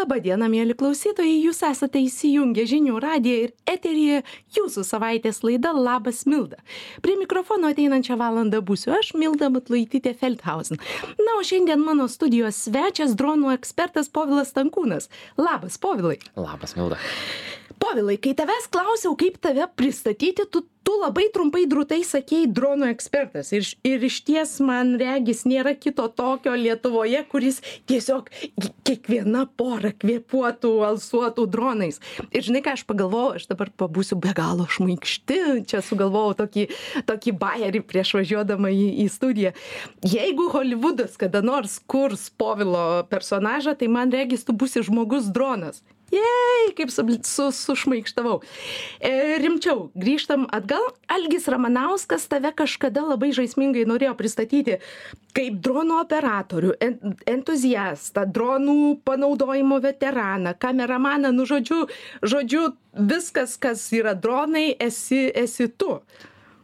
Labą dieną, mėly klausytojai, jūs esate įsijungę žinių radiją ir eteryje jūsų savaitės laida Labas Milda. Prie mikrofono ateinančią valandą būsiu aš, Milda Matlaitytė Feldhausen. Na, o šiandien mano studijos svečias dronų ekspertas Povilas Tankūnas. Labas, Povilai. Labas, Milda. Povilai, kai tavęs klausiau, kaip tave pristatyti, tu, tu labai trumpai drūtai sakėjai dronų ekspertas. Ir, ir iš ties man regis nėra kito tokio Lietuvoje, kuris tiesiog kiekviena pora kvėpuotų, alsuotų dronais. Ir žinai, ką aš pagalvojau, aš dabar pabūsiu be galo šmaikšti, čia sugalvojau tokį, tokį bairį prieš važiuodama į, į studiją. Jeigu Hollywoodas kada nors kurs Povilo personažą, tai man regis tu būsi žmogus dronas. Jei, kaip su, su, sušmaikštavau. E, rimčiau, grįžtam atgal. Algis Ramanauskas tave kažkada labai žaismingai norėjo pristatyti kaip dronų operatorių, en, entuziastą, dronų panaudojimo veteraną, kameramaną, nu žodžiu, žodžiu, viskas, kas yra dronai, esi, esi tu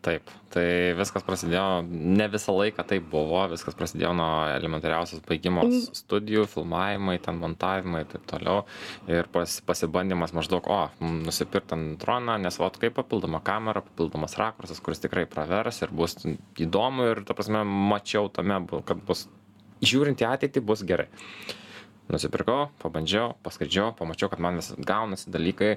taip tai viskas prasidėjo ne visą laiką taip buvo viskas prasidėjo nuo elementariausios baigimo studijų filmavimai ten montavimai ir taip toliau. Ir pas pasibandymas maždaug o nusipirkt ten droną nes vat kaip papildoma kamera papildomas rakursas kuris tikrai pravers ir bus įdomu ir ta prasme mačiau tame kad bus žiūrint į ateitį bus gerai nusipirkau pabandžiau paskraidžiau pamačiau kad man vis gaunasi dalykai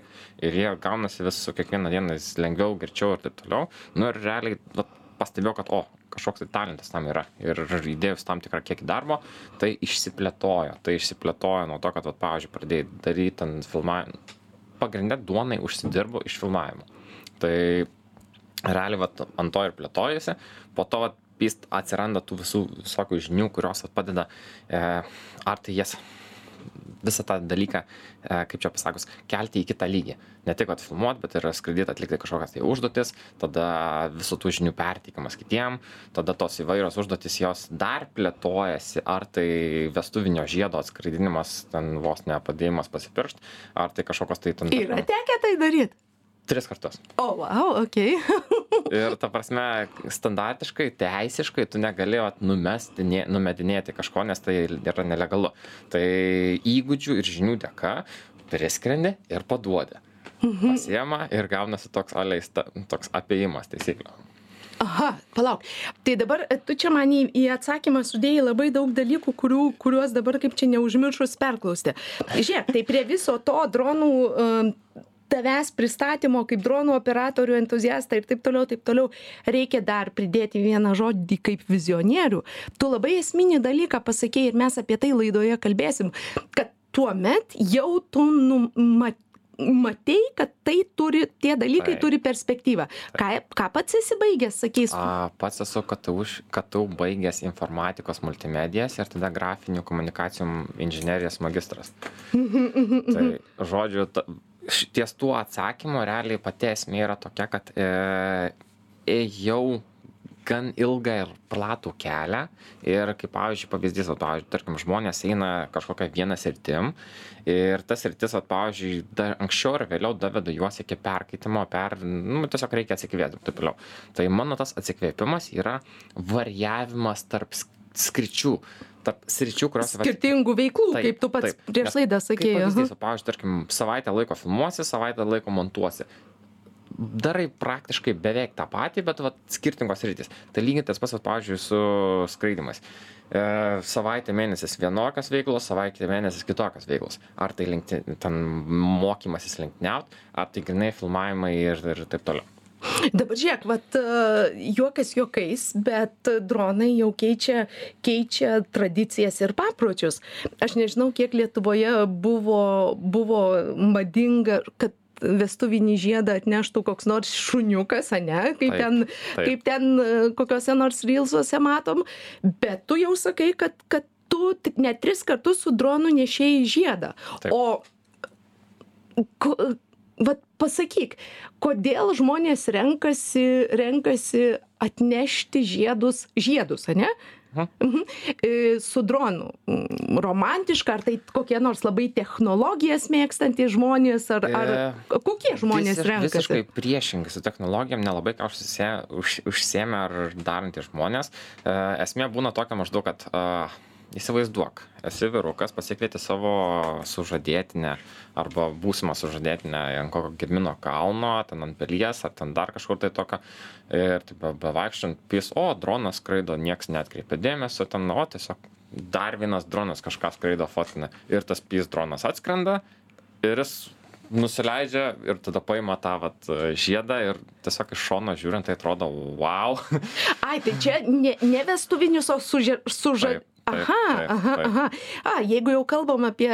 ir jie gaunasi vis su kiekviena diena vis lengviau greičiau ir taip toliau. Nu ir realiai vat pastebėjau kad o kažkoks tai talentas tam yra ir įdėjus tam tikrą kiekį darbo tai išsiplėtojo. Tai išsiplėtojo nuo to kad vat pavyzdžiui pradėjai daryt ten filmavimą pagrinde duonai užsidirbu iš filmavimo. Tai realiai vat ant to ir plėtojosi. Po to vat pyst atsiranda tų visų visokių žinių kurios vat padeda e, ar tai jas visą tą dalyką, e, kaip čia pasakus, kelti į kitą lygį. Ne tik vat filmuot, bet ir skraidyti, atlikti kažkokias tai užduotis, tada visų tų žinių perteikimas kitiem, tada tos įvairios užduotis jos dar plėtojasi, ar tai vestuvinio žiedo atskraidinimas, ten vos nepadėjimas pasipiršt, ar tai kažkokios tai ten... Yra tekę tai daryti? Tris kartus. O, oh, wow, ok. ir ta prasme, standartiškai, teisiškai tu negali numesti, numedinėti kažko, nes tai yra nelegalu. Tai įgūdžių ir žinių dėka priskrendi ir paduodi. Mhm. Pasiema ir gaunasi toks, aliais, toks apėjimas taisyklių. Aha, palauk. Tai dabar e, tu čia man į, į atsakymą sudėjai labai daug dalykų, kurių, kuriuos dabar kaip čia neužmiršus perklausti. Žiūrėk, tai prie viso to dronų uh, tavęs pristatymo kaip dronų operatorių entuziastą ir taip toliau taip toliau. Reikia dar pridėti vieną žodį kaip vizionierių. Tu labai esminį dalyką pasakei ir mes apie tai laidoje kalbėsim kad tuomet jau tu numa matei kad tai turi tie dalykai turi perspektyvą. Ką ką pats esi baigęs sakei A, pats esu KTU, KTU baigęs informatikos multimedijas ir tada grafinių komunikacijų inžinerijos magistras. tai žodžiu, ta, ties tuo atsakymu realiai pati esmė yra tokia, kad e, ėjau gan ilgą ir platų kelią ir kaip pavyzdžiui pavyzdys, vat, pavyzdžiui, tarkim, žmonės eina kažkokią vieną sritim ir tas sritis, vat, pavyzdžiui, da, anksčiau ar vėliau daveda juos iki perkaitimo, per, nu, tiesiog reikia atsikvėpti ir taip toliau. Tai mano tas atsikvėpimas yra variavimas tarp sk- skričių, tarp sričių, kurios... skirtingų veiklų Taip, kaip tu pats taip. prieš laidą sakei pavyzdys, pavyzdžiui, tarkim, savaitę laiko filmuosi, savaitę laiko montuosi. Darai praktiškai beveik tą patį, bet vat, skirtingos rytis. Tai lygiai tas pats, pavyzdžiui, su skraidimais. E, savaitę mėnesis vienokios veiklos, savaitę mėnesis kitokios veiklos. Ar tai linkti, ten mokymasis linkniaut, ar tai grinai filmavimai ir, ir taip toliau. Dabar žiūrėk, vat, e, juokas juokais, bet dronai jau keičia, keičia tradicijas ir papročius. Aš nežinau, kiek Lietuvoje buvo, buvo madinga, kad vestuvinį žiedą atneštų koks nors šuniukas, ane, kaip Taip, ten, taip. kaip ten e, kokiuose nors reelsuose matom, bet tu jau sakai, kad, kad tu net tris kartus su dronu nešėjai žiedą. Taip. O vat pasakyk, kodėl žmonės renkasi, renkasi atnešti žiedus, žiedus, ane? Mhm. E, Su dronu. Mm, Romantiška, ar tai kokie nors labai technologijas mėgstantys žmonės, ar, ar E, kokie žmonės Visiš- renkasi? Visiškai priešingai su technologijom, nelabai ką užsisė- už, užsiemė ar darantys žmonės. E, esmė būna tokia maždaug, kad e, įsivaizduok esi vyrukas pasikvieti savo sužadėtinę arba būsimą sužadėtinę ant kokio gedimino kalno ten ant pilies ar ten dar kažkur tai tokio ir taip be bevaikštant pys o dronas skraido nieks neatkreipia dėmesio ten o tiesiog dar vienas dronas kažką skraido fotkina. Ir tas pys dronas atskrenda ir jis nusileidžia ir tada paima tą vat žiedą ir tiesiog iš šono žiūrint tai atrodo vau. Ai, tai čia ne, ne vestuvinis, o suža... suža... Aha, aha, aha. A, jeigu jau kalbam apie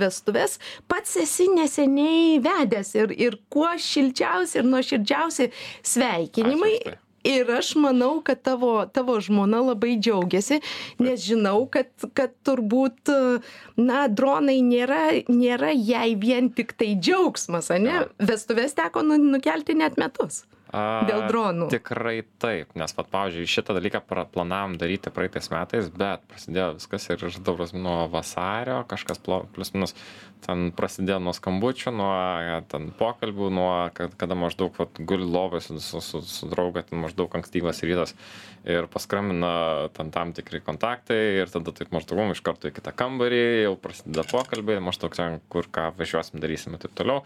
vestuves, pats esi neseniai vedęs ir, ir kuo šilčiausi ir nuoširdžiausi sveikinimai. Ačiū tai. Ir aš manau, kad tavo, tavo žmona labai džiaugiasi, nes žinau, kad, kad turbūt, na, dronai nėra, nėra jai vien tik tai džiaugsmas, ne? Vestuvės teko nu- nukelti net metus. A, Dėl dronų. Tikrai taip, nes, pat, pavyzdžiui, šitą dalyką planavom daryti praeitais metais, bet prasidėjo viskas ir aš dabar nuo vasario, kažkas plius minus, ten prasidėjo nuo skambučių, nuo e, ten pokalbių, nuo kad, kada maždaug vat, guli lovai su, su, su, su drauga, ten maždaug ankstyvas rytas ir paskambina ten tam tikri kontaktai ir tada taip maždaug "Mum iš karto į kitą kambarį, jau prasideda pokalbiai, maždaug ten kur ką važiuosim, darysim ir taip toliau.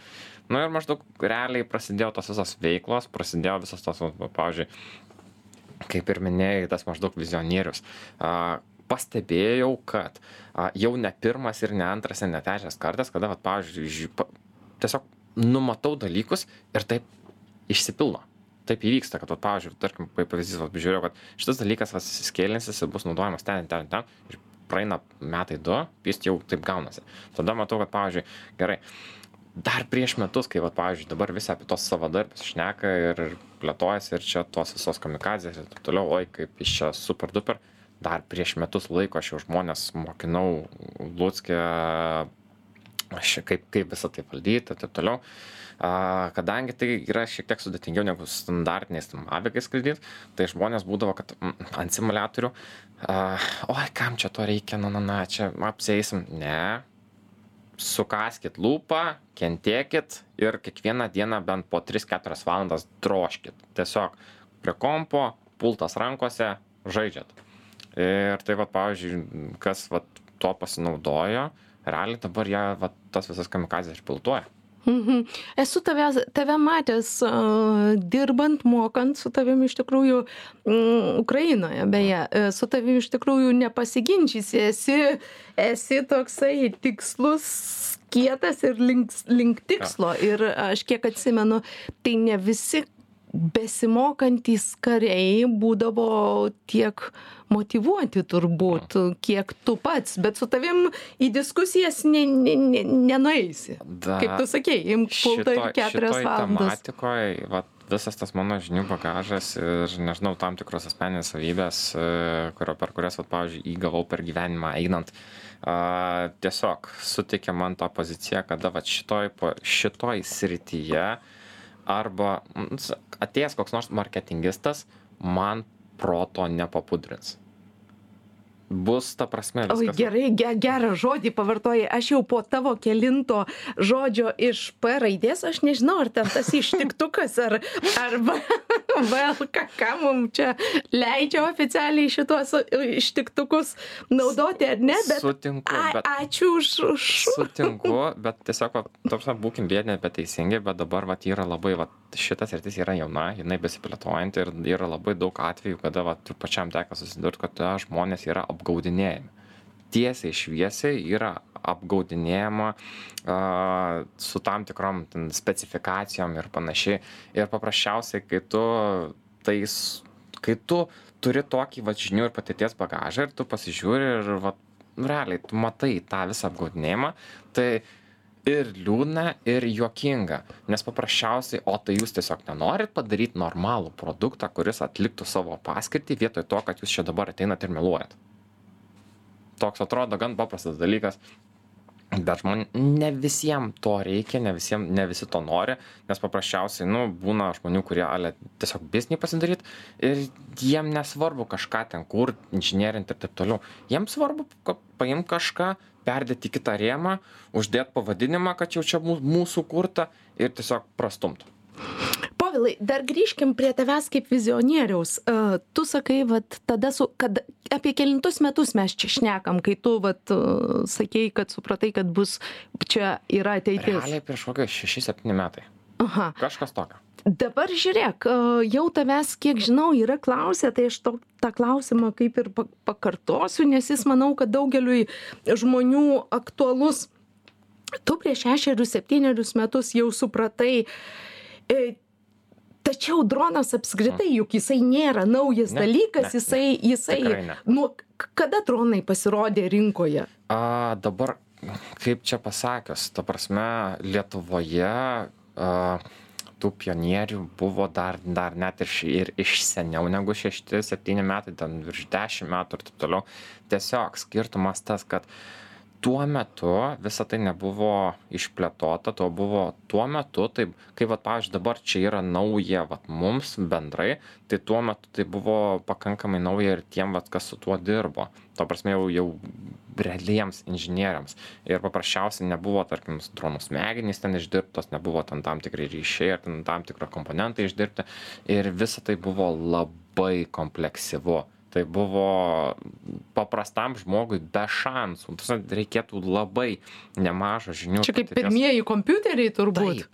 Na ir maždaug realiai prasidėjo tos visos veiklos, prasidėjo visas tos, pavyzdžiui, kaip ir minėjai, tas maždaug vizionierius. A, pastebėjau, kad a, jau ne pirmas ir ne antras ir ne trečias kartas, kada, va, pavyzdžiui, ži- pa, tiesiog numatau dalykus ir taip išsipildo. Taip įvyksta, kad, va, pavyzdžiui, tarkim, pavyzdys, va, žiūrėjau, kad šitas dalykas skėlinsis ir bus naudojamas ten, ten, ten. Ir praeina metai du, jis jau taip gaunasi. Tada matau, kad, pavyzdžiui, gerai, dar prieš metus, kai, va, pavyzdžiui, dabar visi apie tos savadarbius šneka ir plėtojasi ir čia tos visos kamikadzės ir taip toliau, oi, kaip iš čia super duper, dar prieš metus laiko aš jau žmonės mokinau Lutskė, aš kaip, kaip visą tai valdyti ir taip toliau. A, kadangi tai yra šiek tiek sudėtingiau negu standartiniais avigais skraidyti, tai žmonės būdavo, kad mm, ant simulatorių, a, oi, kam čia to reikia, na, na, na, čia apseisim. Ne, sukaskit lūpą, kentėkit ir kiekvieną dieną bent po 3-4 valandas droškit. Tiesiog prie kompo, pultas rankose, žaidžiat. Ir tai, va, pavyzdžiui, kas va, tuo pasinaudojo, realiai dabar jie va, tas visas kamikazės išpiltuoja. Mhm. Esu tave, tave matęs uh, dirbant, mokant su tavimi iš tikrųjų mm, Ukrainoje, beje, e, su tavimi iš tikrųjų nepasiginčysi, esi, esi toksai tikslus, kietas ir link, link tikslo. Ir aš kiek atsimenu, tai ne visi besimokantys kariai būdavo tiek motyvuoti turbūt, kiek tu pats, bet su tavim į diskusijas ne, ne, ne, nenueisi. Kaip tu sakei, imk pultą ir keturias valandas. tematikoje, va, visas tas mano žinių bagažas ir, nežinau, tam tikros asmeninės savybės, e, kurio, per kurias, va, pavyzdžiui, įgavau per gyvenimą einant, a, tiesiog suteikė man tą poziciją, kada va, šitoj, po- šitoj srityje arba s- atėjęs koks nors marketingistas man proto nepapudrins. Bus ta prasme Oi, viskas. gerai, ge, gerą žodį pavartojai. Aš jau po tavo kelinto žodžio iš P raidės, aš nežinau, ar ten tas ištiktukas, ar, arba VLK, ką mums čia leidžia oficialiai šitos ištiktukus naudoti, ar ne, bet Sutinku, a, bet ačiū už... už... Sutinku, bet tiesiog, topsa, būkim bėdini, bet teisingi, bet dabar, va, yra labai, va, šitas rytis yra jauna, jinai besiplėtojanti ir yra labai daug atvejų, kada, va, tu pačiam teko susidurti, kad a, žmonės yra apgaudinėjami. Tiesiai šviesiai yra apgaudinėjama a, su tam tikrom ten, specifikacijom ir panašiai. Ir paprasčiausiai, kai tu tais, kai tu turi tokį va žinių ir patirties bagažą ir tu pasižiūri ir va, realiai tu matai tą visą apgaudinėjimą, tai ir liūdna, ir juokinga. Nes paprasčiausiai, o tai jūs tiesiog nenorit padaryti normalų produktą, kuris atliktų savo paskirtį, vietoj to, kad jūs čia dabar ateinat ir meluojat. Toks atrodo gan paprastas dalykas. Bet žmon, ne visiems to reikia, ne, visiem, ne visi to nori, nes paprasčiausiai, nu, būna žmonių, kurie ale tiesiog biznį pasidaryti ir jiem nesvarbu kažką ten kur, inžinierinti ir taip toliau. Jiems svarbu paimti kažką, perdėti kitą rėmą, uždėti pavadinimą, kad jau čia mū- mūsų kurta ir tiesiog prastumti. Po povilai dar grįžkim prie tavęs kaip vizionieriaus. A tu sakai vat tada su kad apie kelintus metus mes čia šnekam kai tu vat sakei kad supratai kad bus čia yra ateitis. Realiai prieš kokius šeši septyni metai. Aha. Kažkas tokio. Dabar žiūrėk jau tavęs kiek žinau yra klausę tai aš to tą klausimą kaip ir pa pakartosiu nes jis manau kad daugeliui žmonių aktualus. Tu prieš šešerius septynerius metus jau supratai e, tačiau dronas apskritai juk jisai nėra naujas dalykas jisai jisai nuo kada dronai pasirodė rinkoje? A, dabar, kaip čia pasakius, ta prasme, Lietuvoje a, tų pionierių buvo dar, dar net ir, ir iš seniau negu 6-7 metai, ten virš 10 metų ir taip toliau. Tiesiog skirtumas tas, kad tuo metu visa tai nebuvo išplėtota, tuo buvo tuo metu, taip, kaip, vat, pavyzdžiui, dabar čia yra nauja, vat, mums bendrai, tai tuo metu tai buvo pakankamai nauja ir tiem, vat, kas su tuo dirbo. Tuo prasme, jau, jau realiems inžinieriams. Ir paprasčiausiai nebuvo, tarkim, dronų smegenys ten išdirbtos, nebuvo ten tam tikrai ryšiai ar ten tam tikro komponentai išdirbti. Ir visa tai buvo labai kompleksyvu. Tai buvo paprastam žmogui be šansų. Ta prasme, Reikėtų labai nemažo žinių. čia kaip pirmieji kompiuteriai turbūt Taip,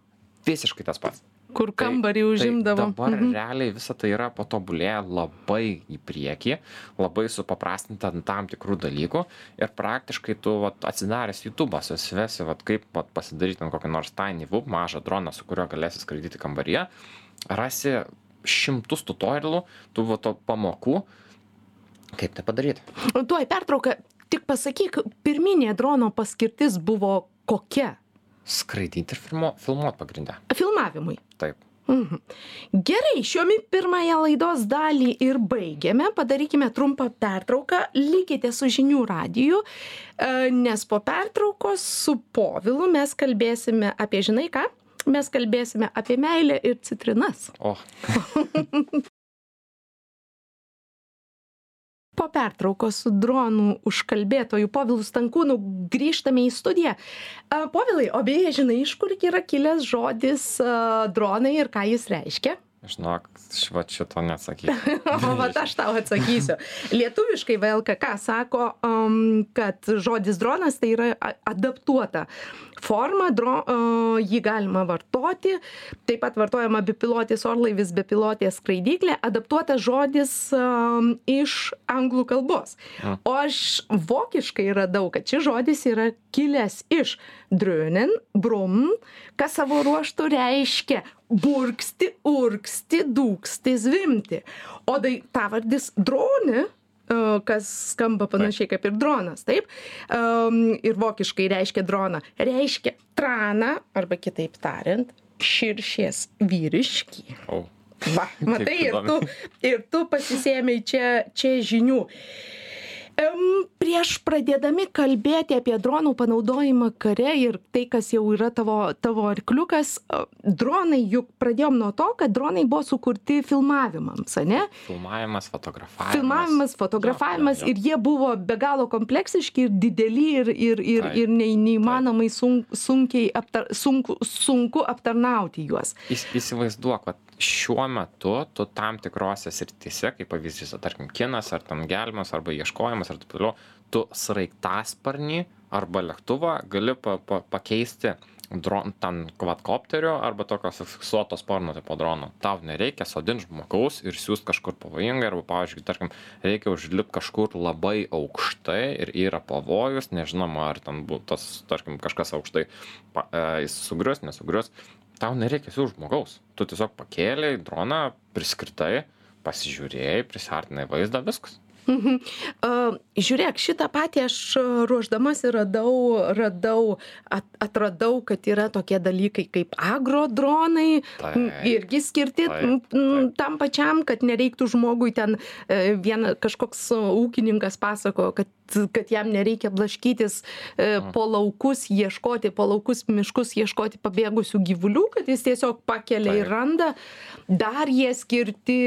visiškai tas pats. kur Tai- kambarį tai užimdavo dabar Mhm. realiai visa tai yra patobulėję labai į priekį, labai supaprastinta ant tam tikrų dalykų ir praktiškai tu vat, atsidaręs YouTube susivesi, vat, kaip vat, pasidaryti ant kokį nors tiny whoop, mažą droną, su kuriuo galėsi skraidyti kambaryje, rasi šimtus tutorialų, tų vat, to pamokų, kaip tai padaryti. tuoj pertrauka tik pasakyk pirminė drono paskirtis buvo kokia Skraidyti ir filmuo, filmuoti pagrindę. filmavimui Taip. Mhm. Gerai, šiomi pirmąją laidos dalį ir baigiame. Padarykime trumpą pertrauką. Likite su žinių radiju, e, nes po pertraukos su Povilu mes kalbėsime apie, žinai ką? Mes kalbėsime apie meilę ir citrinas. O, Po pertraukos su dronų užkalbėtoju Povilu Stankūnu grįžtame į studiją. Povilai, o beje, žinai, iš kur yra kilęs žodis dronai ir ką jis reiškia? Žinok, šva šito neatsakysiu. O vat aš tau atsakysiu. Lietuviškai VLKK sako, um, kad žodis dronas tai yra adaptuota forma, dro, uh, jį galima vartoti, taip pat vartojama bepilotis orlaivis, bepilotė skraidyklė, adaptuotas žodis um, iš anglų kalbos. Mm. O aš vokiškai radau, kad šis žodis yra kilęs iš drönen, brum, kas savo ruoštų reiškia burksti, urksti, dūksti, zvimti. O daiktavardis dronė, e, kas skamba panašiai kaip ir dronas, taip, um, ir vokiškai reiškia droną, reiškia traną, arba kitaip tariant, širšės vyriškį. O, Va, matai, ir tu, ir tu pasisėmei čia, čia žinių. Em, prieš pradėdami kalbėti apie dronų panaudojimą kare ir tai, kas jau yra tavo, tavo arkliukas, dronai juk pradėjom nuo to, kad dronai buvo sukurti filmavimams, ne? filmavimas, fotografavimas. Filmavimas, fotografavimas ir jie buvo be galo kompleksiški ir dideli ir, ir, ir, ir nei, neįmanomai sun, sunkiai aptar, sunku, sunku aptarnauti juos. Įs- Įsivaizduok, kad šiuo metu tu tam tikrose srityse, kaip pavyzdys, tarkim, kinas ar ten gelbėjimas arba ieškojimas ar taip toliau, tu sraigtasparnį arba lėktuvą gali pa, pa, pakeisti dron, ten kvadkopteriu arba tokios fiksuotos sparno tipo drono. Tau nereikia sodinti žmogaus ir siūsti kažkur pavojingai, arba, pavyzdžiui, tarkim, reikia užlipti kažkur labai aukštai ir yra pavojus, nežinoma, ar ten būtų tas, tarkim, kažkas aukštai, pa, e, jis sugrius, nesugrius. Tau nereikia siūsti žmogaus. Tu tiesiog pakėlėjai droną, priskritai, pasižiūrėjai, prisartinai vaizdą, viskas. Mhm. Uh, žiūrėk, šitą patį aš uh, ruoždamasi radau, radau, at, atradau, kad yra tokie dalykai kaip agrodronai, Taip, irgi skirti taip, taip. tam pačiam, kad nereiktų žmogui ten e, viena kažkoks uh, ūkininkas pasako, kad kad jam nereikia blaškytis e, po laukus, ieškoti po laukus, miškus, ieškoti pabėgusių gyvulių, kad jis tiesiog pakelia ir randa. Dar jie skirti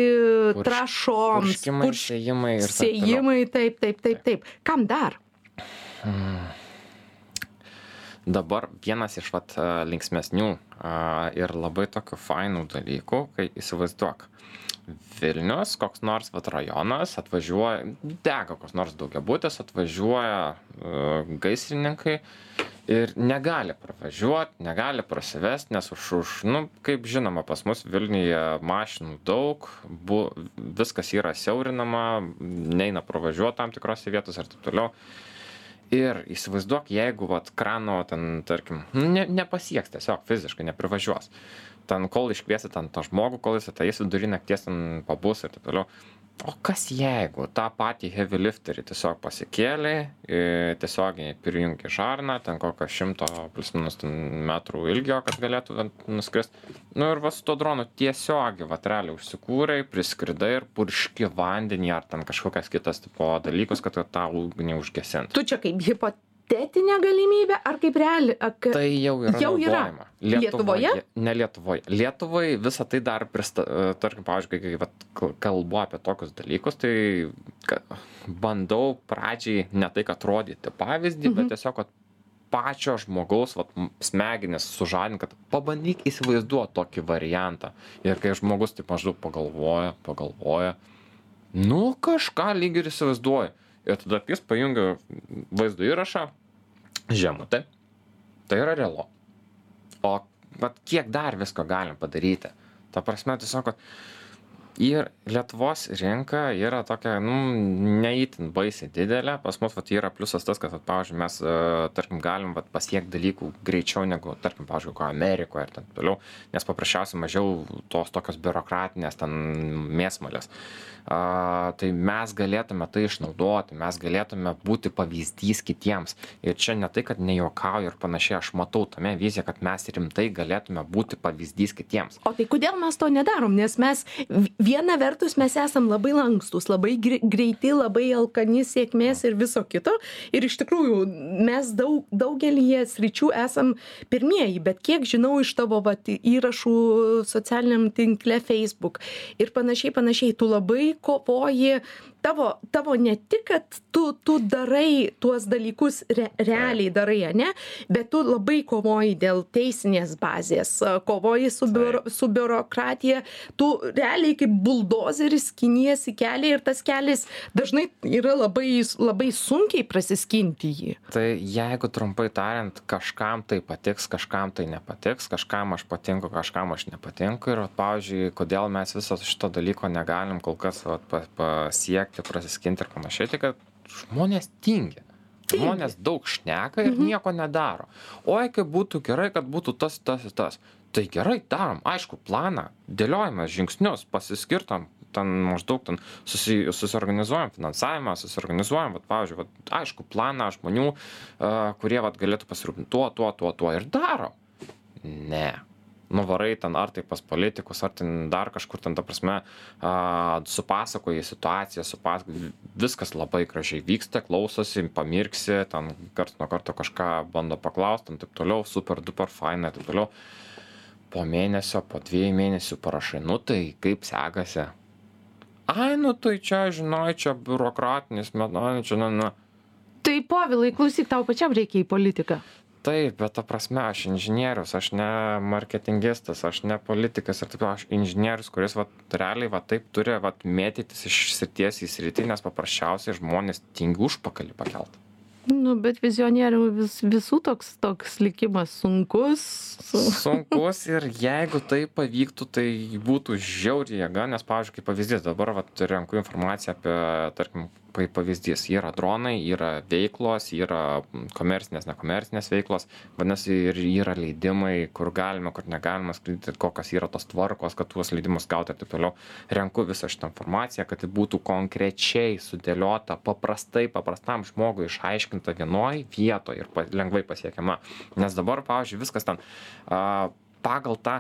Purš- trašoms, Purškimai, purš- sėjimai. Sėjimai, taip, taip, taip, taip. Kam dar? dabar vienas iš vat linksmesnių ir labai tokių fainų dalykų kai įsivaizduok vilnius koks nors vat rajonas atvažiuoja dega koks nors daugiabutis atvažiuoja gaisrininkai ir negali pravažiuot negali prasivest nes už už nu kaip žinoma pas mus vilniuje mašinų daug bu viskas yra siaurinama neina pravažiuot tam tikrose vietose ir taip toliau. Ir įsivaizduok jeigu vat krano ten tarkim nu ne nepasieks tiesiog fiziškai neprivažiuos ten kol iškviesi ten tą žmogų kol jis ateis vidury nakties ten pabus ir taip toliau. O kas jeigu tą patį hevi lifterį tiesiog pasikėlei tiesiogiai prijungi žarną ten kokio šimto plius minus metrų ilgio kad galėtų nuskrist nu ir va su tuo dronu tiesiogiai vat realiai užsikūrei priskridai ir purški vandenį ar ten kažkokias kitas tipo dalykus kad tą ugnį užgesint. Tu čia kaip hipo hipotetinė galimybė ar kaip reali ak tai jau yra Jau yra. Lietuvoje? Ne Lietuvoje. Lietuvai visą tai dar, prista, e, tarkim, pavyzdžiui, kai, vat, kal- kalbu apie tokius dalykus, tai ka, bandau pradžiai ne tai, kad rodyti pavyzdį, bet tiesiog, kad pačio žmogaus vat, smegenis sužadinti, kad pabandyk įsivaizduoti tokį variantą. Ir kai žmogus taip maždaug pagalvoja, pagalvoja, nu kažką lyg ir įsivaizduoju. Ir tada jis pajungia vaizdo įrašą, žemutė, tai yra realu. O vat kiek dar visko galim padaryti? Ta prasme, tiesiog, kad ir Lietuvos rinka yra tokia, nu, neįtin baisiai didelė. Pas mus, vat, yra pliusas tas, kad, vat, pavyzdžiui, mes, e, tarkim, galim, vat, pasiekti dalykų greičiau negu, tarkim, pavyzdžiui, ko Amerikoje ir ten toliau, nes paprasčiausiai mažiau tos tokios biurokratinės ten mėsmalės. A, tai mes galėtume tai išnaudoti, mes galėtume būti pavyzdys kitiems. Ir čia ne tai, kad nejuokauju ir panašiai, aš matau tame viziją, kad mes rimtai galėtume būti pavyzdys kitiems. O tai kodėl mes to nedarom? Nes mes viena vertus mes esam labai lankstus, labai gre- greiti, labai alkani sėkmės ir viso kito. Ir iš tikrųjų mes daug, daugelį sričių esam pirmieji, bet kiek žinau iš tavo vat, įrašų socialiniam tinkle Facebook ir panašiai, panašiai, tu labai kovoji. Tavo, tavo ne tik, kad tu, tu darai tuos dalykus re, realiai darai, ne, bet tu labai kovoji dėl teisinės bazės, kovoji su, biuro, su biurokratija, tu realiai kaip buldozeris skiniesi kelią ir tas kelias dažnai yra labai, labai sunkiai prasiskinti jį. Tai jeigu trumpai tariant, kažkam tai patiks, kažkam tai nepatiks, kažkam aš patinku, kažkam aš nepatinku. Ir, vat, pavyzdžiui, kodėl mes viso šito dalyko negalim kol kas vat, pa, pasiekti, prasiskinti ir panašiai, tai kad žmonės tingi. Žmonės daug šneka ir nieko nedaro. Oi, kaip būtų gerai, kad būtų tas, tas ir tas. Tai gerai, darom, aišku, planą, dėliojame žingsnius, pasiskirtam ten maždaug ten susi, susiorganizuojam finansavimą, susiorganizuojam, vat, pavyzdžiui, vat, aišku, planą žmonių, uh, kurie vat, galėtų pasirūpinti tuo, tuo, tuo, tuo ir daro. Ne. Nuvarai ten ar tai pas politikus, ar ten dar kažkur ten, ta prasme, a, supasakoji situaciją, supasakoji, viskas labai gražiai vyksta, klausosi, pamirksi, ten kart nuo karto kažką bando paklausti, ir taip toliau, super duper faina, ir taip toliau. Po mėnesio, po dviejų mėnesių parašai, nu tai kaip sekasi. Ai, nu tai čia, žinai, čia biurokratinis, metodai, čia, na, na. Tai povilai, klausyk, tau pačiam reikia į politiką. Taip, bet ta prasme, aš inžinierius, aš ne marketingistas, aš ne politikas ir taip toliau, aš inžinierius, kuris vat, realiai vat, taip turi vat, mėtytis iš srities į sritį, nes paprasčiausiai žmonės tingi užpakalį pakelt. Nu, bet vizionierių vis, visų toks, toks likimas sunkus. Su... Sunkus ir jeigu tai pavyktų, tai būtų žiauri jėga, nes, pavyzdžiui, kaip pavyzdys, dabar vat, renku informaciją apie, tarkim, kaip pavyzdys, yra dronai, yra veiklos, yra komercinės, nekomercinės veiklos, vadinasi, ir yra leidimai, kur galima, kur negalima skraidyti, kokios yra tos tvarkos, kad tuos leidimus gauti ir taip toliau. Renku visą šitą informaciją, kad tai būtų konkrečiai sudėliota, paprastai, paprastam žmogui išaiškinta vienoj vietoje ir lengvai pasiekiama. Nes dabar, pavyzdžiui, viskas ten a, pagal tą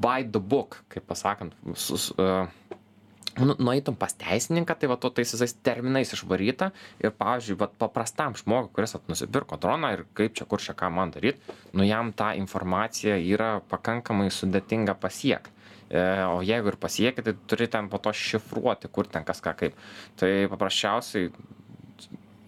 by the book, kaip pasakant, sus, a, nu, nueitum pas teisininką, tai va to tais visais terminais išvaryta ir, pavyzdžiui, va, paprastam žmogui, kuris at, nusipirko droną ir kaip čia, kur čia ką man daryti, nu jam tą informaciją yra pakankamai sudėtinga pasiekti. E, o jeigu ir pasiekit, tai turi ten po to šifruoti, kur ten kas ką kaip. Tai paprasčiausiai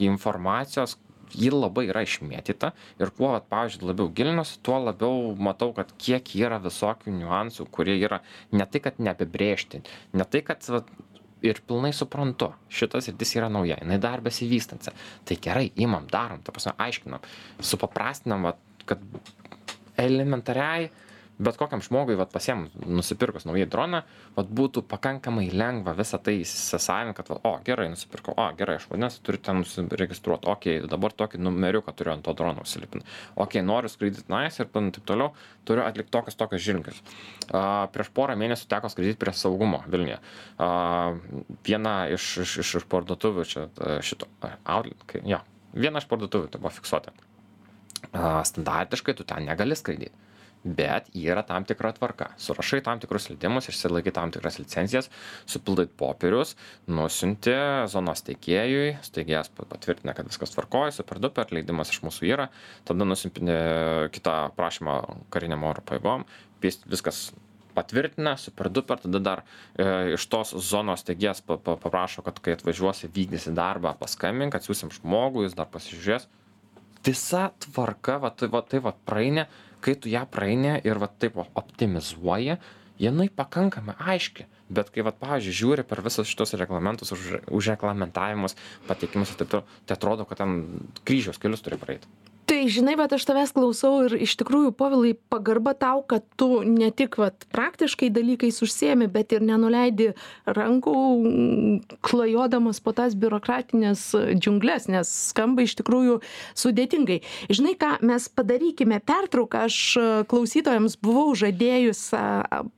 informacijos ji labai yra išmėtyta ir kuo vat pavyzdžiui labiau gilinuosi tuo labiau matau kad kiek yra visokių niuansų kurie yra ne tai kad neapibrėžti ne tai kad vat ir pilnai suprantu šita sritis yra nauja jinai dar besivystanti. Tai gerai imam darom ta prasme aiškinam supaprastinam vat kad elementariai bet kokiam žmogui vat pasiėmus nusipirkus naujai droną vat būtų pakankamai lengva visa tai įsisavint kad va o gerai nusipirkau o gerai aš vadinasi turiu ten užsiregistruot okei dabar tokį numeriuką turiu ant to drono užsilipint. Okei noriu skraidyt tenais ir taip toliau turiu atlikt tokius tokius žingsnius a prieš porą mėnesių teko skraidyt prie saugumo vilniuje. A viena iš iš iš iš parduotuvių čia šito outlet kai jo viena iš parduotuvių tai buvo fiksuota. A standartiškai tu ten negali skraidyt bet yra tam tikra tvarka. Surašai tam tikrus leidimus išsilaikai tam tikras licencijas supildai popierius nusiunti zonos steigėjui steigėjas patvirtina kad viskas tvarkoj super duper leidimas iš mūsų yra tada nusiunti kitą prašymą karinėm oro pajėgom vis viskas patvirtina super duper tada dar e, iš tos zonos steigėjas pa pa paprašo kad kai atvažiuosi vykdysi darbą paskambink atsiųsim žmogų jis dar pasižiūrės. Visa tvarka va tai va tai va praeini kai tu ją praeini ir va taip va optimizuoji jinai pakankamai aiški. Bet kai vat pavyzdžiui žiūri per visus šituos reglamentus už užreglamentavimus pateikimus ir taip toliau tai atrodo kad ten kryžiaus kelius turi praeit tai žinai vat aš tavęs klausau ir iš tikrųjų povilai pagarba tau kad tu ne tik vat praktiškai dalykais užsiimi bet ir nenuleidi rankų klajodamas po tas biurokratines džiungles nes skamba iš tikrųjų sudėtingai. Žinai ką mes padarykime pertrauką aš klausytojams buvau žadėjus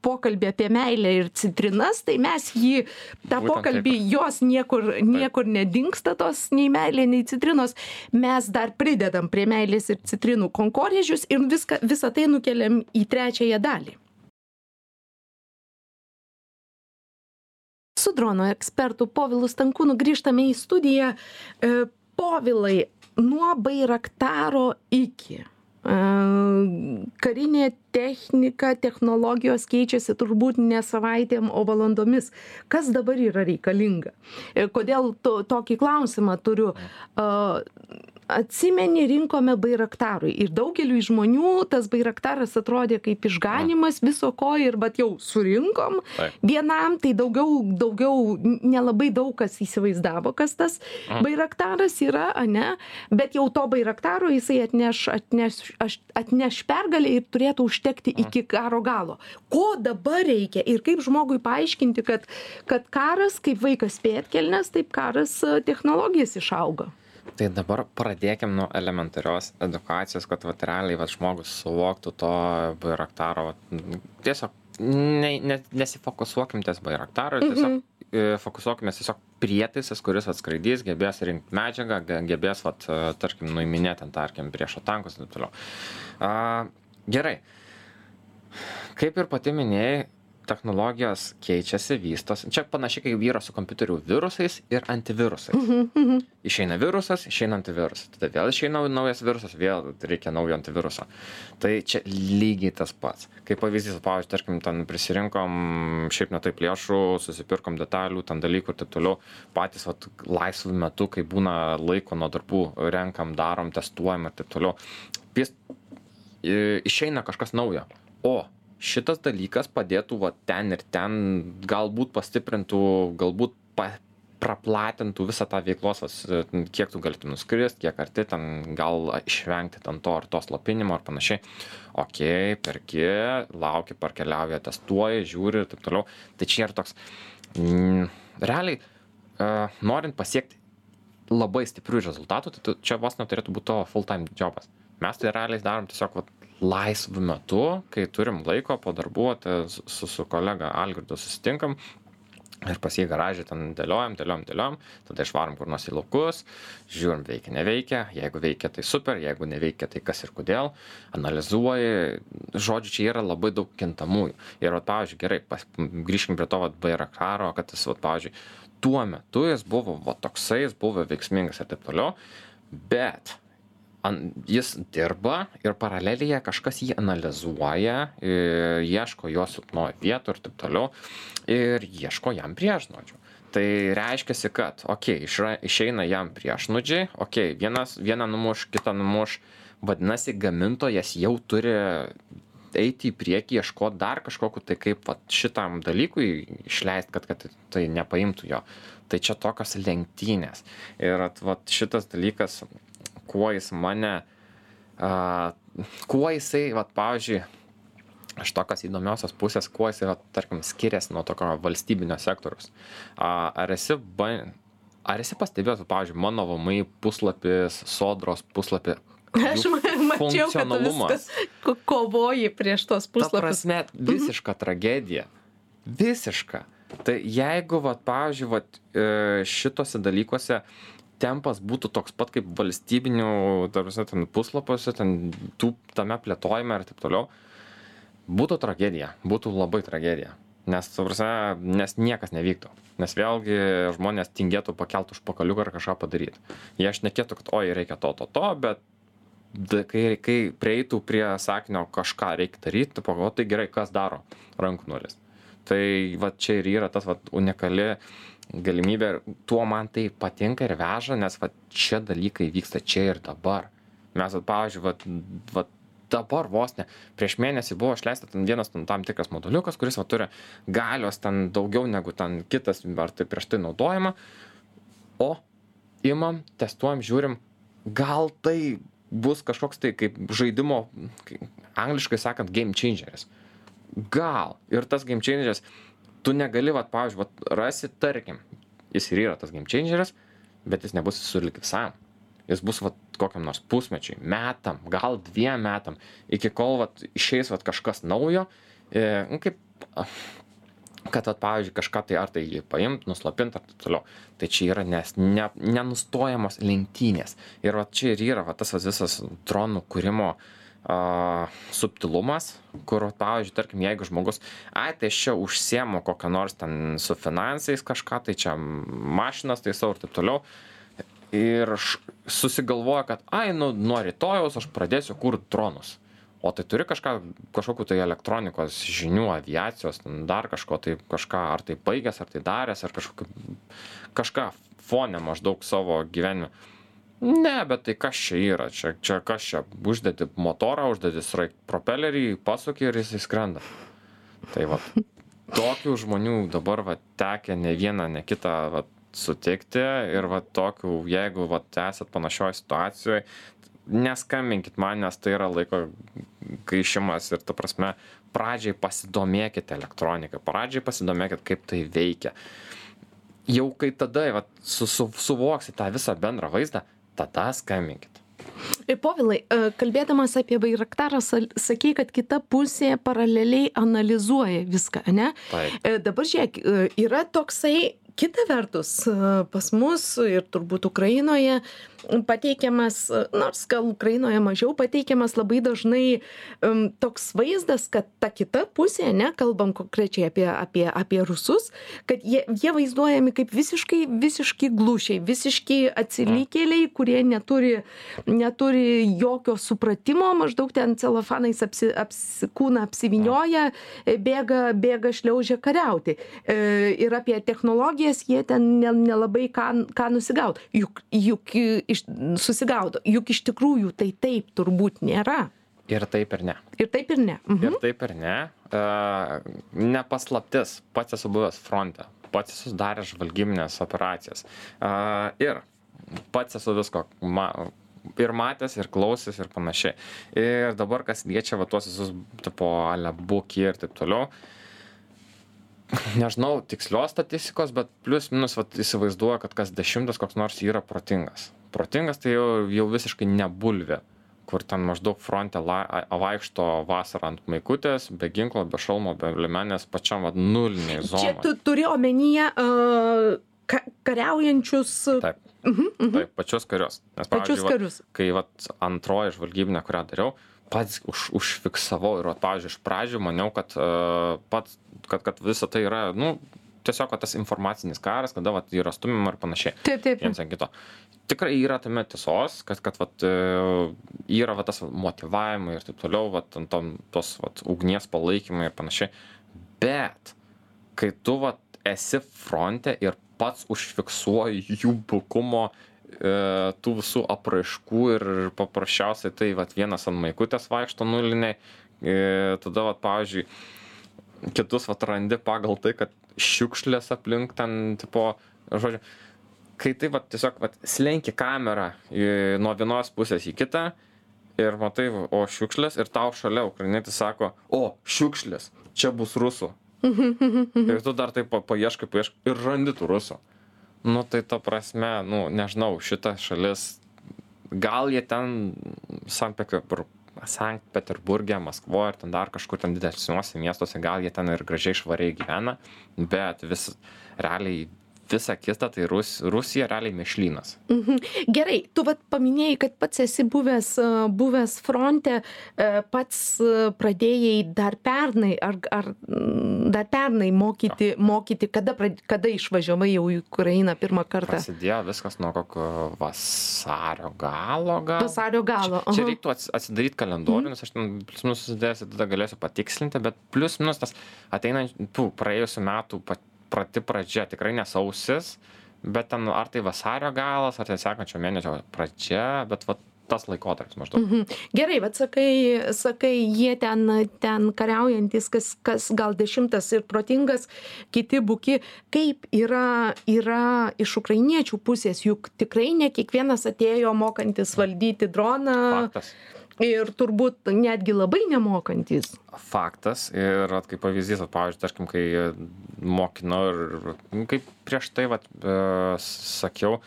pokalbį apie meilę ir citrinas tai mes jį tą pokalbį jos niekur niekur nedingsta tos nei meilė nei citrinos. Mes dar pridedam prie meilės ir citrinų kankorėžius ir viską visa tai nukeliam į trečiąją dalį. Su dronų ekspertu povilu stankūnu grįžtame į studiją. E, povilai nuo bairaktaro iki. E, karinė technika technologijos keičiasi turbūt ne savaitėm o valandomis. Kas dabar yra reikalinga? Ir kodėl to tokį klausimą turiu atsimeni rinkome bairaktarui. Ir daugeliui žmonių tas bairaktaras atrodė kaip išganymas viso ko ir vat jau surinkom vienam tai daugiau daugiau nelabai daug kas įsivaizdavo kas tas bairaktaras yra ane bet jau to bairaktaro jisai atneš atneš aš atneš pergalę ir turėtų užtekti iki karo galo. Ko dabar reikia? Ir kaip žmogui paaiškinti kad kad karas kaip vaikas pėdkelnes taip karas technologijas išaugo tai dabar pradėkim nuo elementarios edukacijos kad vat realiai vat žmogus suvoktų to bairaktaro vat tiesiog ne ne nesifokusuokim ties bairaktaro tiesiog e, fokusuokimės tiesiog prietaisas kuris atskraidys gebės rinkt medžiagą ge gebės vat tarkim nuiminėt ten tarkim priešo tankus ir taip toliau. A gerai. Kaip ir pati minėjai technologijos keičiasi vystosi čia panašiai kaip yra su kompiuterių virusais ir antivirusais. Išeina virusas išeina antivirusas. Tada vėl išeina naujas virusas vėl reikia naujo antiviruso. Tai čia lygiai tas pats. Kaip pavyzdys pavyzdžiui tarkim ten prisirinkom šiaip ne taip lėšų susipirkom detalių ten dalykų ir taip toliau. Patys vat laisvu metu kai būna laiko nuo darbų renkam darom testuojam ir taip toliau. Vis išeina kažkas naujo. O šitas dalykas padėtų va ten ir ten galbūt pastiprintų galbūt pa praplatintų visą tą veiklos vas kiek tu galėtum nuskrist kiek arti ten gal išvengti ten to ar to slopinimo ar panašiai. Okei perki lauki parkeliauja testuoji žiūri ir taip toliau. Tai čia yra toks mm, realiai a, norint pasiekti labai stiprių rezultatų tai tu čia vos neturėtų būt tavo full time džobas mes tai realiai darom tiesiog vat laisvu metu kai turim laiko po darbų su su kolega algirdu susitinkam ir pas jį garaže ten dėliojam dėliojam dėliojam tada išvarom kur nors į laukus žiūrim veikia neveikia jeigu veikia tai super jeigu neveikia tai kas ir kodėl analizuoji žodžiu čia yra labai daug kintamųjų. Ir vat pavyzdžiui gerai pas grįžkim prie to vat bairaktaro kad jis vat pavyzdžiui tuo metu jis buvo va toksai jis buvo veiksmingas ir taip toliau bet an jis dirba ir paralelėje kažkas jį analizuoja i ieško jo silpnųjų vietų ir taip toliau ir ieško jam priešnuodžių tai reiškiasi kad okei išra išeina jam priešnuodžiai okei vienas vieną numuš kitą numuš vadinasi gamintojas jau turi eiti į priekį ieškot dar kažkokių tai kaip vat šitam dalykui išleist kad kad tai nepaimtų jo. Tai čia tokios lenktynės. Ir vat vat šitas dalykas kuo jis mane a, kuo jisai vat pavyzdžiui iš tokios įdomiosios pusės kuo jisai vat tarkim skiriasi nuo tokio valstybinio sektoriaus a, ar esi ban ar esi pastebėjęs pavyzdžiui mano vmi puslapis sodros puslapy Aš ma- mačiau, kad viskas ko- kovoji prieš tos Ta puslapius. prasme, visiška tragedija. Visiška. Tai jeigu, vat, pavyzdžiui, vat, e, šitose dalykuose tempas būtų toks pat kaip valstybinių, tarsi, ten puslapiuose, ten tų, tame plėtojime ir taip toliau, būtų tragedija, būtų labai tragedija. Nes, ta prasme, nes niekas nevyktų. Nes vėlgi žmonės tingėtų pakelt už pakaliuką ir kažką padaryti. Jie aš nekėtų, kad oi, reikia to, to, to, bet kai, kai prieitų prie sakinio kažką reikia daryti, pagalvoju, tai gerai, kas daro rankų nulis. Tai va čia ir yra tas va, unikali galimybė ir tuo man tai patinka ir veža, nes va čia dalykai vyksta čia ir dabar. Mes, va, pavyzdžiui, va, va, dabar vos ne, prieš mėnesį buvo išleista ten vienas ten, tam tikras moduliukas, kuris va, turi galios ten daugiau negu ten kitas, ar tai prieš tai naudojama, o imam, testuojam, žiūrim, gal tai bus kažkoks tai kaip žaidimo, kai- angliškai sakant, game changeris. Gal. Ir tas game changeris, tu negali, vat, pavyzdžiui, vat, rasi, tarkim, jis ir yra tas game changeris, bet jis nebus sulik visam. Jis bus vat, kokiam nors pusmečiui, metam, gal dviem metam, iki kol vat, išeis vat, kažkas naujo, e, nu, kaip, kad, vat, pavyzdžiui, kažką tai ar tai jį paimt, nuslopint ar taip toliau. Tai čia yra nes, ne, nenustojamos lenktynės. Ir vat, čia ir yra vat, tas vat, visas dronų kūrimo a, subtilumas, kur, pavyzdžiui, tarkim, jeigu žmogus, ai, tai aš čia užsiemu kokią nors ten su finansais kažką, tai čia mašinas tai savo ir taip toliau. Ir susigalvoja, kad, ai, nu, nuo rytojaus aš pradėsiu kurti dronus. O tai turi kažką, kažkokiu tai elektronikos žinių, aviacijos, dar kažko, tai kažką, ar tai baigęs, ar tai daręs, ar kažkokį, kažką fonę maždaug savo gyvenime. Ne, bet tai kas čia yra, čia, čia kas čia, uždedi motorą, uždedi sraig propelerį, pasuki ir jisai skrenda. Tai va, tokių žmonių dabar va tekia ne vieną, ne kitą va, sutikti ir va tokių, jeigu va esat panašioj situacijoje, neskambinkit man, nes tai yra laiko gaišimas ir ta prasme, pradžiai pasidomėkite elektroniką, pradžiai pasidomėkit, kaip tai veikia. Jau kai tada va, su, su, suvoksit tą visą bendrą vaizdą, tada skambinkit. Ir Povilai, e, kalbėdamas apie Bairaktarą, sakei, kad kita pusė paraleliai analizuoja viską, ne? Taip. E, Dabar žiūrėk, e, yra toksai, kita vertus, e, pas mus ir turbūt Ukrainoje pateikiamas, nors gal Ukrainoje mažiau pateikiamas labai dažnai um, toks vaizdas, kad ta kita pusė, ne, kalbam konkrečiai apie, apie, apie rusus, kad jie, jie vaizduojami kaip visiškai, visiškai glušiai, visiškai atsilikėliai, kurie neturi, neturi jokio supratimo, maždaug ten celofanais apsi, apsi, kūną apsivinioja, bėga, bėga šliaužia kariauti. E, ir apie technologijas jie ten ne- nelabai ką, ką nusigaut. Juk, juk iš, susigaudo. Juk iš tikrųjų tai taip turbūt nėra. Ir taip ir ne. Ir taip ir ne. Mhm. Ir taip ir ne. Uh, nepaslaptis, pats esu buvęs fronte, pats esu daręs žvalgybinės operacijas. Uh, ir pats esu visko ma ir matęs, ir klausęs, ir panašiai. Ir dabar, kas liečia va tuos visus, tipo, alebukį ir taip toliau. Nežinau tikslios statistikos, bet plius minus vat, įsivaizduoju, kad kas dešimtas koks nors yra protingas. Protingas tai jau, jau visiškai nebulvė kur ten maždaug fronte la, a- vaikšto vasarą ant maikutės, be ginklo, be šalmo, be limenės, pačiam vad nuliniai Čia zonai. tu turi omenyje uh, ka, kariaujančius Taip, mhm, mhm, taip, pačius karius. Nes, pačius pavyzdžiui, vat, kai vat, antroji žvalgybinė, kurią dariau, pats už, užfiksavau ir, vat, pavyzdžiui, iš pradžių maniau, kad, uh, pats, kad, kad visa tai yra, nu, tiesiog vat tas informacinis karas, kada vat, yra stumima ir panašiai. Taip, taip. viens ant kito. Tikrai yra tame tiesos, kad, kad vat, e, yra vat, tas vat motivavimai ir taip toliau, vat, ant tom, tos vat, ugnies palaikymai ir panašiai. Bet kai tu vat, esi fronte ir pats užfiksuoju jų bukumo e, tų visų apraiškų ir paprasčiausiai tai vat vienas ant maikutės vaikšto nuliniai, e, tada vat pavyzdžiui, kitus vat randi pagal tai, kad šiukšlės aplink ten, tipo, žodžiu, kai tai vat tiesiog vat slenki kamerą į, nuo vienos pusės į kitą ir matai, o šiukšlės ir tau šalia ukrainietis sako, o šiukšlės, čia bus rusų. ir tu dar taip pa- paieškai, paieškai ir randi tų rusų. Nu tai ta prasme, nu nežinau, šita šalis, gal jie ten Sankt Peterbur- Sankt Peterburgė, Maskvoje ir ten dar kažkur ten didesniuose miestuose, gal jie ten ir gražiai švariai gyvena, bet vis, realiai visa kita, tai Rus, Rusija realiai mešlynas. Gerai, tu vat paminėjai, kad pats esi buvęs, buvęs fronte, e, pats pradėjai dar pernai, ar, ar dar pernai mokyti, mokyti kada, kada išvažiavai jau į Ukrainą pirmą kartą? Prasidėjo viskas nuo kokio vasario galo gal. Vasario galo. Čia aha. reiktų ats- atsidaryti kalendorių, nes aš ten plius minus susidėjęs, tada galėsiu patikslinti, bet plius minus tas ateinant, tų praėjusių metų pat- pati pradžia, tikrai nesausis, bet ten ar tai vasario galas, ar tai sekančio mėnesio pradžia, bet va tas laikotarpis maždaug. Mhm. Gerai, bet sakai, sakai, jie ten, ten kariaujantis, kas, kas gal dešimtas ir protingas, kiti buki, kaip yra, yra iš ukrainiečių pusės, juk tikrai ne kiekvienas atėjo mokantis valdyti droną Faktas. Ir turbūt netgi labai nemokantis. Faktas ir vat, kaip pavyzdys, vat, pavyzdžiui, tarkim, kai mokinau ir nu, kaip prieš tai vat, e, sakiau,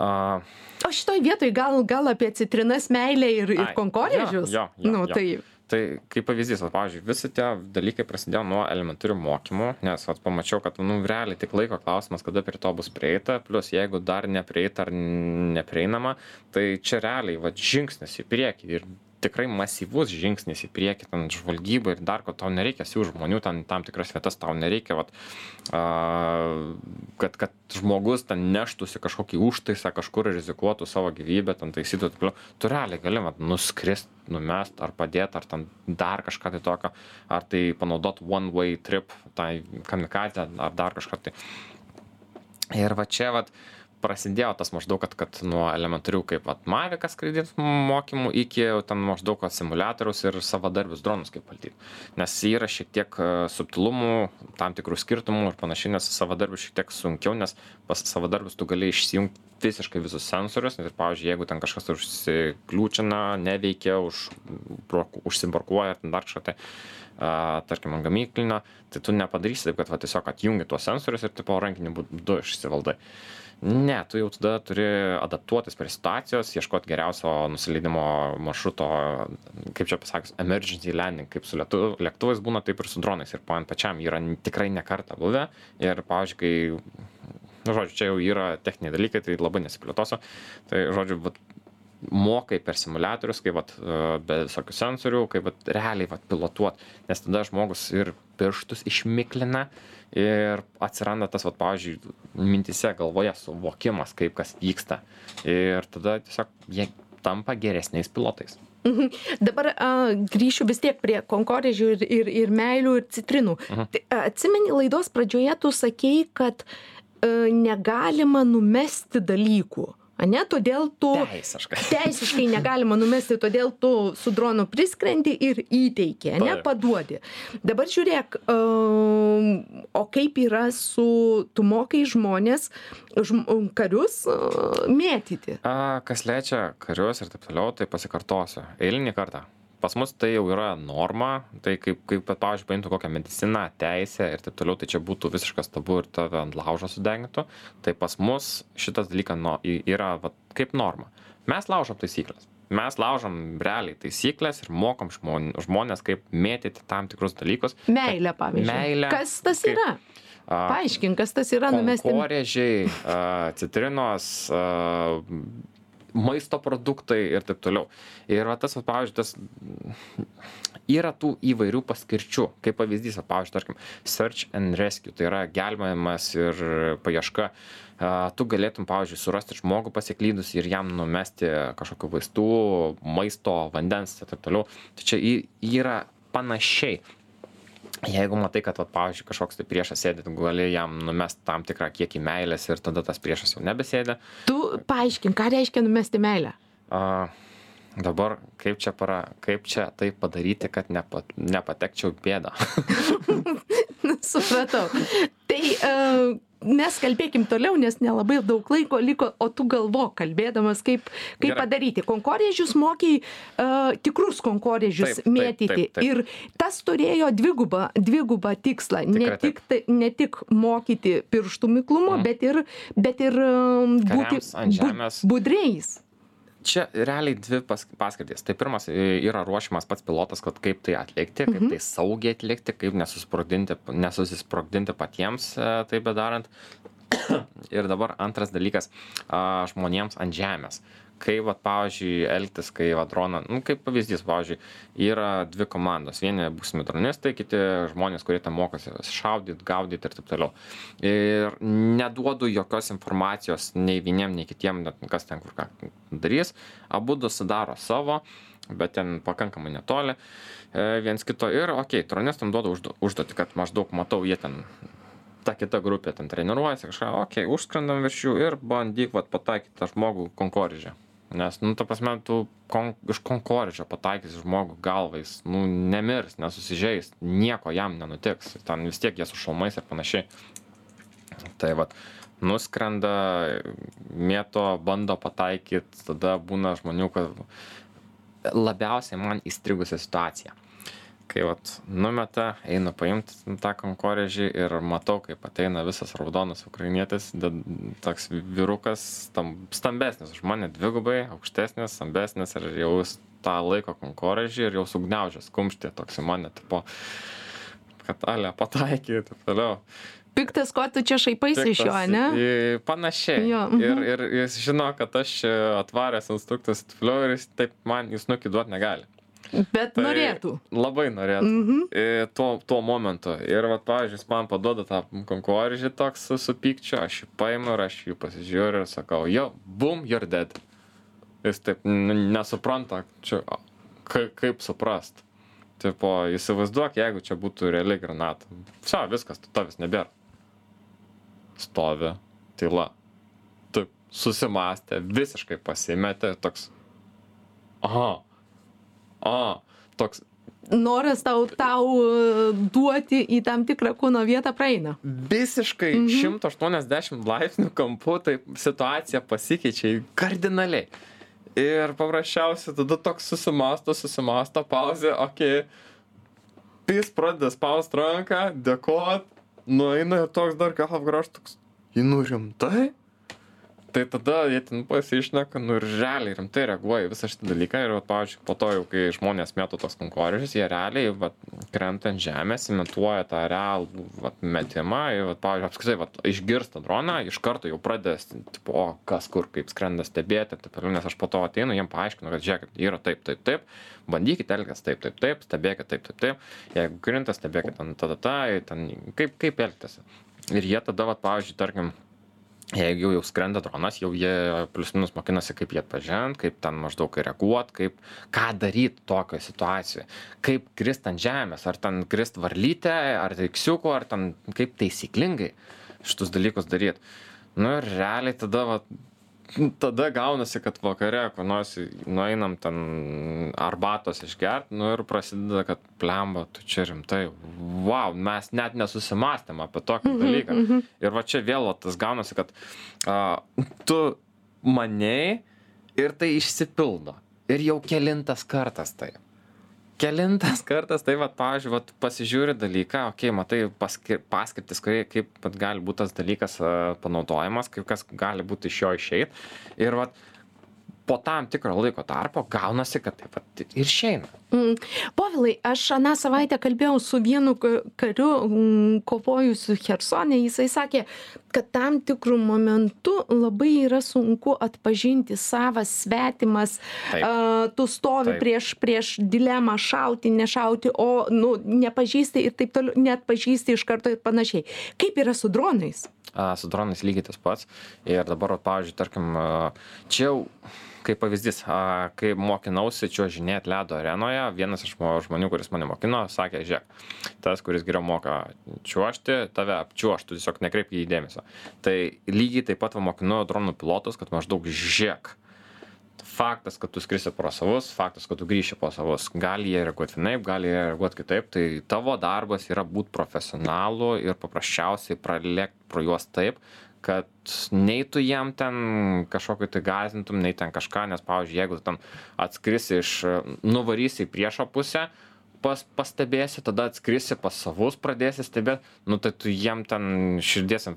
a, O šitoj vietoj gal, gal apie citrinas, meilę ir, ir konkorėžius? jo, jo, jo, nu, jo. tai Tai kaip pavyzdys, vat, pavyzdžiui, visi tie dalykai prasidėjo nuo elementarių mokymų, nes vat, pamačiau, kad nu, realiai tik laiko klausimas, kada prie to bus prieita, plus jeigu dar neprieita ar neprieinama, tai čia realiai vat, žingsnis į priekį ir tikrai masyvus žingsnis į priekį, ten žvalgyba ir dar, ko tau nereikia siū žmonių, ten tam tikras vietas tau nereikia, vat, a, kad, kad žmogus ten neštųsi kažkokį užtaisą, kažkur rizikuotų savo gyvybę, ten taisytų, tu realiai gali vat, nuskrist, numest ar padėti, ar ten dar kažką tai tokio, ar tai panaudot one way trip, tai kamikazę, ar dar kažką tai. Ir va čia vat prasidėjo tas maždaug, kad, kad nuo elementarių kaip vat Mavikas skraidint mokymų iki jau ten maždaug vat simuliatorius ir savadarbius dronus kaip valdyti. Nes yra šiek tiek e, subtilumų, tam tikrų skirtumų ir panašiai, nes savadarbius šiek tiek sunkiau, nes pas savadarbius tu gali išsijungti visiškai visus sensorius ir, pavyzdžiui, jeigu ten kažkas užsikliūčina, neveikia, už, brok- užsibarkuoja ar ten dar kažką tai, a, tarkim, ant gamyklinio, tai tu nepadarysi taip, kad va, tiesiog atjungi tuos sensorius ir tipo rankiniu būdu išsivaldai. Ne, tu jau tada turi adaptuotis prie situacijos, ieškoti geriausio nusileidimo maršruto, kaip čia pasakius, emergency landing, kaip su lėktu- lėktuvais būna, taip ir su dronais. Ir man pačiam yra tikrai nekarta buvę. Ir, pavyzdžiui, kai, nu, žodžiu, čia jau yra techniniai dalykai, tai labai nesiplėtosiu. Tai, žodžiu, vat, mokai per simuliatorius, kaip vat, e, be visokių sensorių, kaip vat, realiai vat, pilotuot, nes tada žmogus ir pirštus išmiklina ir atsiranda tas, vat, pavyzdžiui, mintise galvoje suvokimas, kaip kas vyksta. Ir tada tiesiog jie tampa geresniais pilotais. Dabar a, grįšiu vis tiek prie konkorėžių ir, ir, ir meilių ir citrinų. Mhm. Atsimeni, laidos pradžioje tu sakei, kad a, negalima numesti dalykų. Ane, todėl tu Teisiškai. teisiškai negalima numesti, todėl tu su dronu priskrendi ir įteiki, ne, Taip. paduodi. Dabar žiūrėk, um, o kaip yra su, tu mokai žmonės, žm, karius uh, mėtyti. A, kas liečia karius ir taip toliau, tai pasikartosiu. Eilinį kartą. Pas mus tai jau yra norma, tai kaip, kaip pat, pavyzdžiui, paimtų kokią mediciną, teisę ir taip toliau, tai čia būtų visiškas tabu ir tave ant laužo sudegintų. Tai pas mus šitas dalykas no, y- yra vat, kaip norma. Mes laužom taisyklės. Mes laužom realiai taisyklės ir mokom žmon, žmonės, kaip mėtyti tam tikrus dalykus. Meilė, pavyzdžiui. Meilė. Kas tas Kaip- yra? Paaiškink, kas tas yra numesti. Konkorėžiai, a, citrinos, a, maisto produktai ir taip toliau. Ir va, tas, va, pavyzdžiui, tas yra tų įvairių paskirčių. Kaip pavyzdys, va, pavyzdžiui, tarkim, search and rescue, tai yra gelbėjimas ir paieška. Tu galėtum, pavyzdžiui, surasti žmogų pasiklydus ir jam numesti kažkokių vaistų, maisto, vandens ir taip toliau. Tai čia yra panašiai. Jeigu matai kad vat pavyzdžiui kažkoks tai priešas sėdi tu gali jam numest tam tikrą kiekį meilės ir tada tas priešas jau nebesėdi Tu paaiškink, ką reiškia numesti meilę. a, dabar kaip čia para kaip čia tai padaryti kad nepa, nepatekčiau į bėdą Supratau. Tai uh, mes kalbėkim toliau, nes nelabai daug laiko liko, o tu galvok, kalbėdamas, kaip, kaip Gerai. padaryti. Konkorėžius mokiai, uh, tikrus konkorėžius Taip, taip, mėtyti. taip, taip. Ir tas turėjo dvigubą, dvigubą tikslą. Ne Tikrai taip. tik, tai, ne tik mokyti pirštų miklumo, Mhm. bet ir, bet ir um, būti Kariams bu- budreis. Čia realiai dvi pas, paskirtys. Tai pirmas e, yra ruošiamas pats pilotas kad kaip tai atlikti kaip tai saugiai atlikti kaip nesusprogdinti nesusisprogdinti patiems e, tai bedarant. Ir dabar antras dalykas a, žmonėms ant žemės kaip vat pavyzdžiui elgtis kai va droną nu kaip pavyzdys pavyzdžiui yra dvi komandos. Vieni būsimi dronistai kiti žmonės kurie ten mokosi šaudyt gaudyt ir taip toliau. Ir neduodu jokios informacijos nei vieniem nei kitiem kas ten kur ką darys. Abudu sudaro savo bet ten pakankamai netoli e, viens kito. Ir okei dronistam duodu uždu- užduotį kad maždaug matau jie ten ta kita grupė ten treniruojasi kažką okei užskrendam virš jų ir bandyk vat pataikyt tą žmogų konkorėžį nes nu ta prasme tu kon iš konkorėžio pataikysi žmogų galvą jis nu nemirs nesusižeis nieko jam nenutiks ten vis tiek jie su šalmais ir panašiai. Tai vat nuskrenda mėto bando pataikyt tada būna žmonių kad labiausiai man įstrigusi situacija kai vat numeta einu paimt tą kankorėžį ir matau kaip ateina visas raudonas ukrainietis ded- toks vyrukas tam stambesnis už mane dvigubai aukštesnis stambesnis ir jau jis tą laiko kankorėžį ir jau sugniaužęs kumštį toks į mane tipo kad ale pataikė ir taip toliau Piktas, ko tu čia šaipaisi iš jo, ne? Panašiai. Jo, mhm. ir, ir jis žino, kad aš atvaręs taip toliau ir jis taip man į snukį duoti negali. Bet Tai norėtų. Labai norėtų. Mhm. E, Tuo, tuo momentu. Ir, va, pavyzdžiui, jis man paduoda tą konkorėžį toks su, su pykčiu, aš jį paimu ir aš jį pasižiūriu ir sakau, jo, boom, you're dead. Jis taip nesupranta, čia, ka, kaip suprast. Tipo, įsivaizduok, jeigu čia būtų reali granata. Čia, viskas, tu tavęs nebėra. Stovi, tyla. Taip, susimastė, visiškai pasimetė, toks. Aha. A, toks Noras tau, tau e, duoti į tam tikrą kūno vietą praeina. visiškai 180 laipsnių kampu, tai situacija pasikeičia kardinaliai. Ir paprasčiausiai tada toks susimasto, susimasto, pauzė, okei. Jis pradeda spaust ranką, dėkot, nueina ir toks dar gal apgraž toks. Jį nu rimtai? Tai tada jie ten pasišneka, nu ir realiai rimtai reaguoja į visą šitą dalyką ir, vat, pavyzdžiui, po to jau, kai žmonės mėto tos konkorėžius, jie realiai, vat, krenta ant žemės, imituoja tą realų, vat, metimą, ir, vat, pavyzdžiui, apskritai, vat, išgirsta droną, iš karto jau pradeda, tipo, o kas kur, kaip skrenda stebėti, ir taip toliau, nes aš po to ateinu, jiem paaiškinu, kad žiūrėkit, yra taip, taip, taip, bandykite elgtis taip, taip, taip, stebėkit taip, taip, taip, jeigu krinta, stebėkit ten, tada, tai, ten, kaip, kaip elgtis. Ir jie tada, vat, pavyzdžiui, tarkim, jeigu jau skrenda dronas, jau jie plius minus mokinasi, kaip jie atpažint, kaip ten maždaug reaguot, kaip ką daryti tokioje situacijoje, kaip krist ant žemės, ar ten krist varlytę, ar reiksiuku, ar ten kaip taisyklingai šitus dalykus daryti. Nu ir realiai tada, va, tada gaunasi, kad vakare, kur nors nueinam ten arbatos išgert, nu ir prasideda, kad plemba, tu čia rimtai, wow, mes net nesusimastėm apie tokį dalyką. Ir va čia vėl va, tas gaunasi, kad a, tu maniai ir tai išsipildo. Ir jau kelintas kartas tai. Kelintas kartas, tai va, pavyzdžiui, vat, pasižiūri dalyką, okei, matai paskir, paskirtis, kai, kaip vat, gali būti tas dalykas panaudojamas, kaip kas gali būti iš jo išeit. Ir vat, po tam tikro laiko tarpo gaunasi, kad taip pat ir išeina. Mm. Povilai, aš aną savaitę kalbėjau su vienu ka- kariu mm, kovojusiu Hersonė, jisai sakė, kad tam tikru momentu labai yra sunku atpažinti savas svetimas a, tu stovi Taip. prieš prieš dilemą šauti nešauti o nu nepažįsti ir taip toliau neatpažįsti iš karto ir panašiai kaip yra su dronais A, su dronais lygiai tas pats. Ir dabar, pavyzdžiui, tarkim, čia jau kaip pavyzdys, a, kai mokinausi čiuožinėti ledo arenoje, vienas iš mo- žmonių, kuris mane mokino, sakė, žiūrėk, tas, kuris geriau moka čiuožti, tave apčiuoštų, tiesiog nekreip į jį dėmesio. Tai lygiai taip pat mokinu dronų pilotus, kad maždaug žiūrėk, faktas, kad tu skrisi pro savus, faktas, kad tu grįši po savus. Gali jie reaguoti vienaip, gali jie reaguoti kitaip. Tai tavo darbas yra būti profesionalu ir paprasčiausiai pralėkti pro juos taip, kad nei tu jam ten kažkokį tai gazintum, nei ten kažką, nes, pavyzdžiui, jeigu ten atskrisi iš, nuvarysi į priešo pusę, pas, pastebėsi, tada atskrisi pas savus, pradėsi stebėti, nu tai tu jiem ten širdies,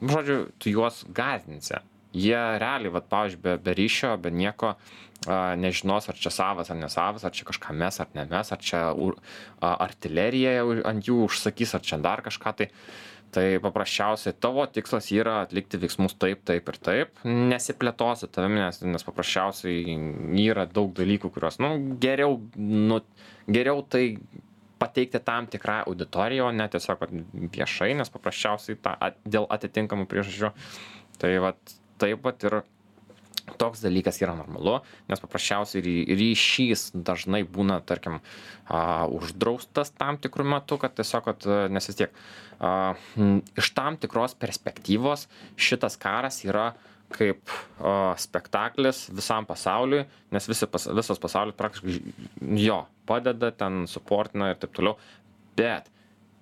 žodžiu, tu juos gazinsi jie realiai, vat, pavyzdžiui, be, be ryšio, be nieko a, nežinos, ar čia savas ar nesavas, ar čia kažką mes ar ne mes, ar čia u, a, artilerija ant jų užsakys, ar čia dar kažką tai. Tai paprasčiausiai tavo tikslas yra atlikti veiksmus taip, taip ir taip, nesiplėtosi tavimi, nes, nes paprasčiausiai yra daug dalykų, kuriuos, nu, geriau, nu, geriau tai pateikti tam tikrą auditoriją, o ne tiesiog vat, viešai, nes paprasčiausiai at, dėl atitinkamų priežasčių. Tai vat, taip pat ir toks dalykas yra normalu, nes paprasčiausiai ry- ryšys dažnai būna, tarkim, a, uždraustas tam tikrų metų, kad tiesiog, kad, a, nes vis tiek a, m, iš tam tikros perspektyvos šitas karas yra kaip a, spektaklis visam pasauliui, nes visi, pas, visas pasaulis praktiškai jo padeda, ten suportina ir taip toliau, bet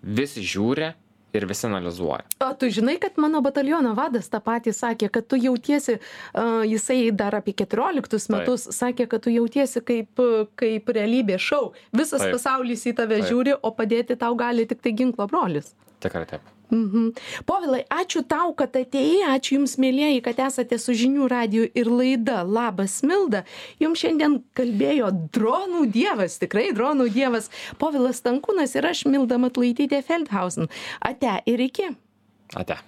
visi žiūri ir visi analizuoja. o tu žinai kad mano bataliono vadas tą patį sakė kad tu jautiesi a, jisai dar apie keturioliktus Taip. metus sakė kad tu jautiesi kaip kaip realybės šou visas Taip. pasaulis į tave Taip. žiūri o padėti tau gali tiktai ginklo brolis Tikrai taip. Mhm. Povilai, ačiū tau, kad atėjai, ačiū Jums, mėlyjeji, kad esate su žinių radiju ir laida Labas Milda. Jums šiandien kalbėjo dronų dievas, tikrai dronų dievas, Povilas Tankūnas ir aš, Milda Matlaitytė Feldhausen. Ate ir iki. Ate.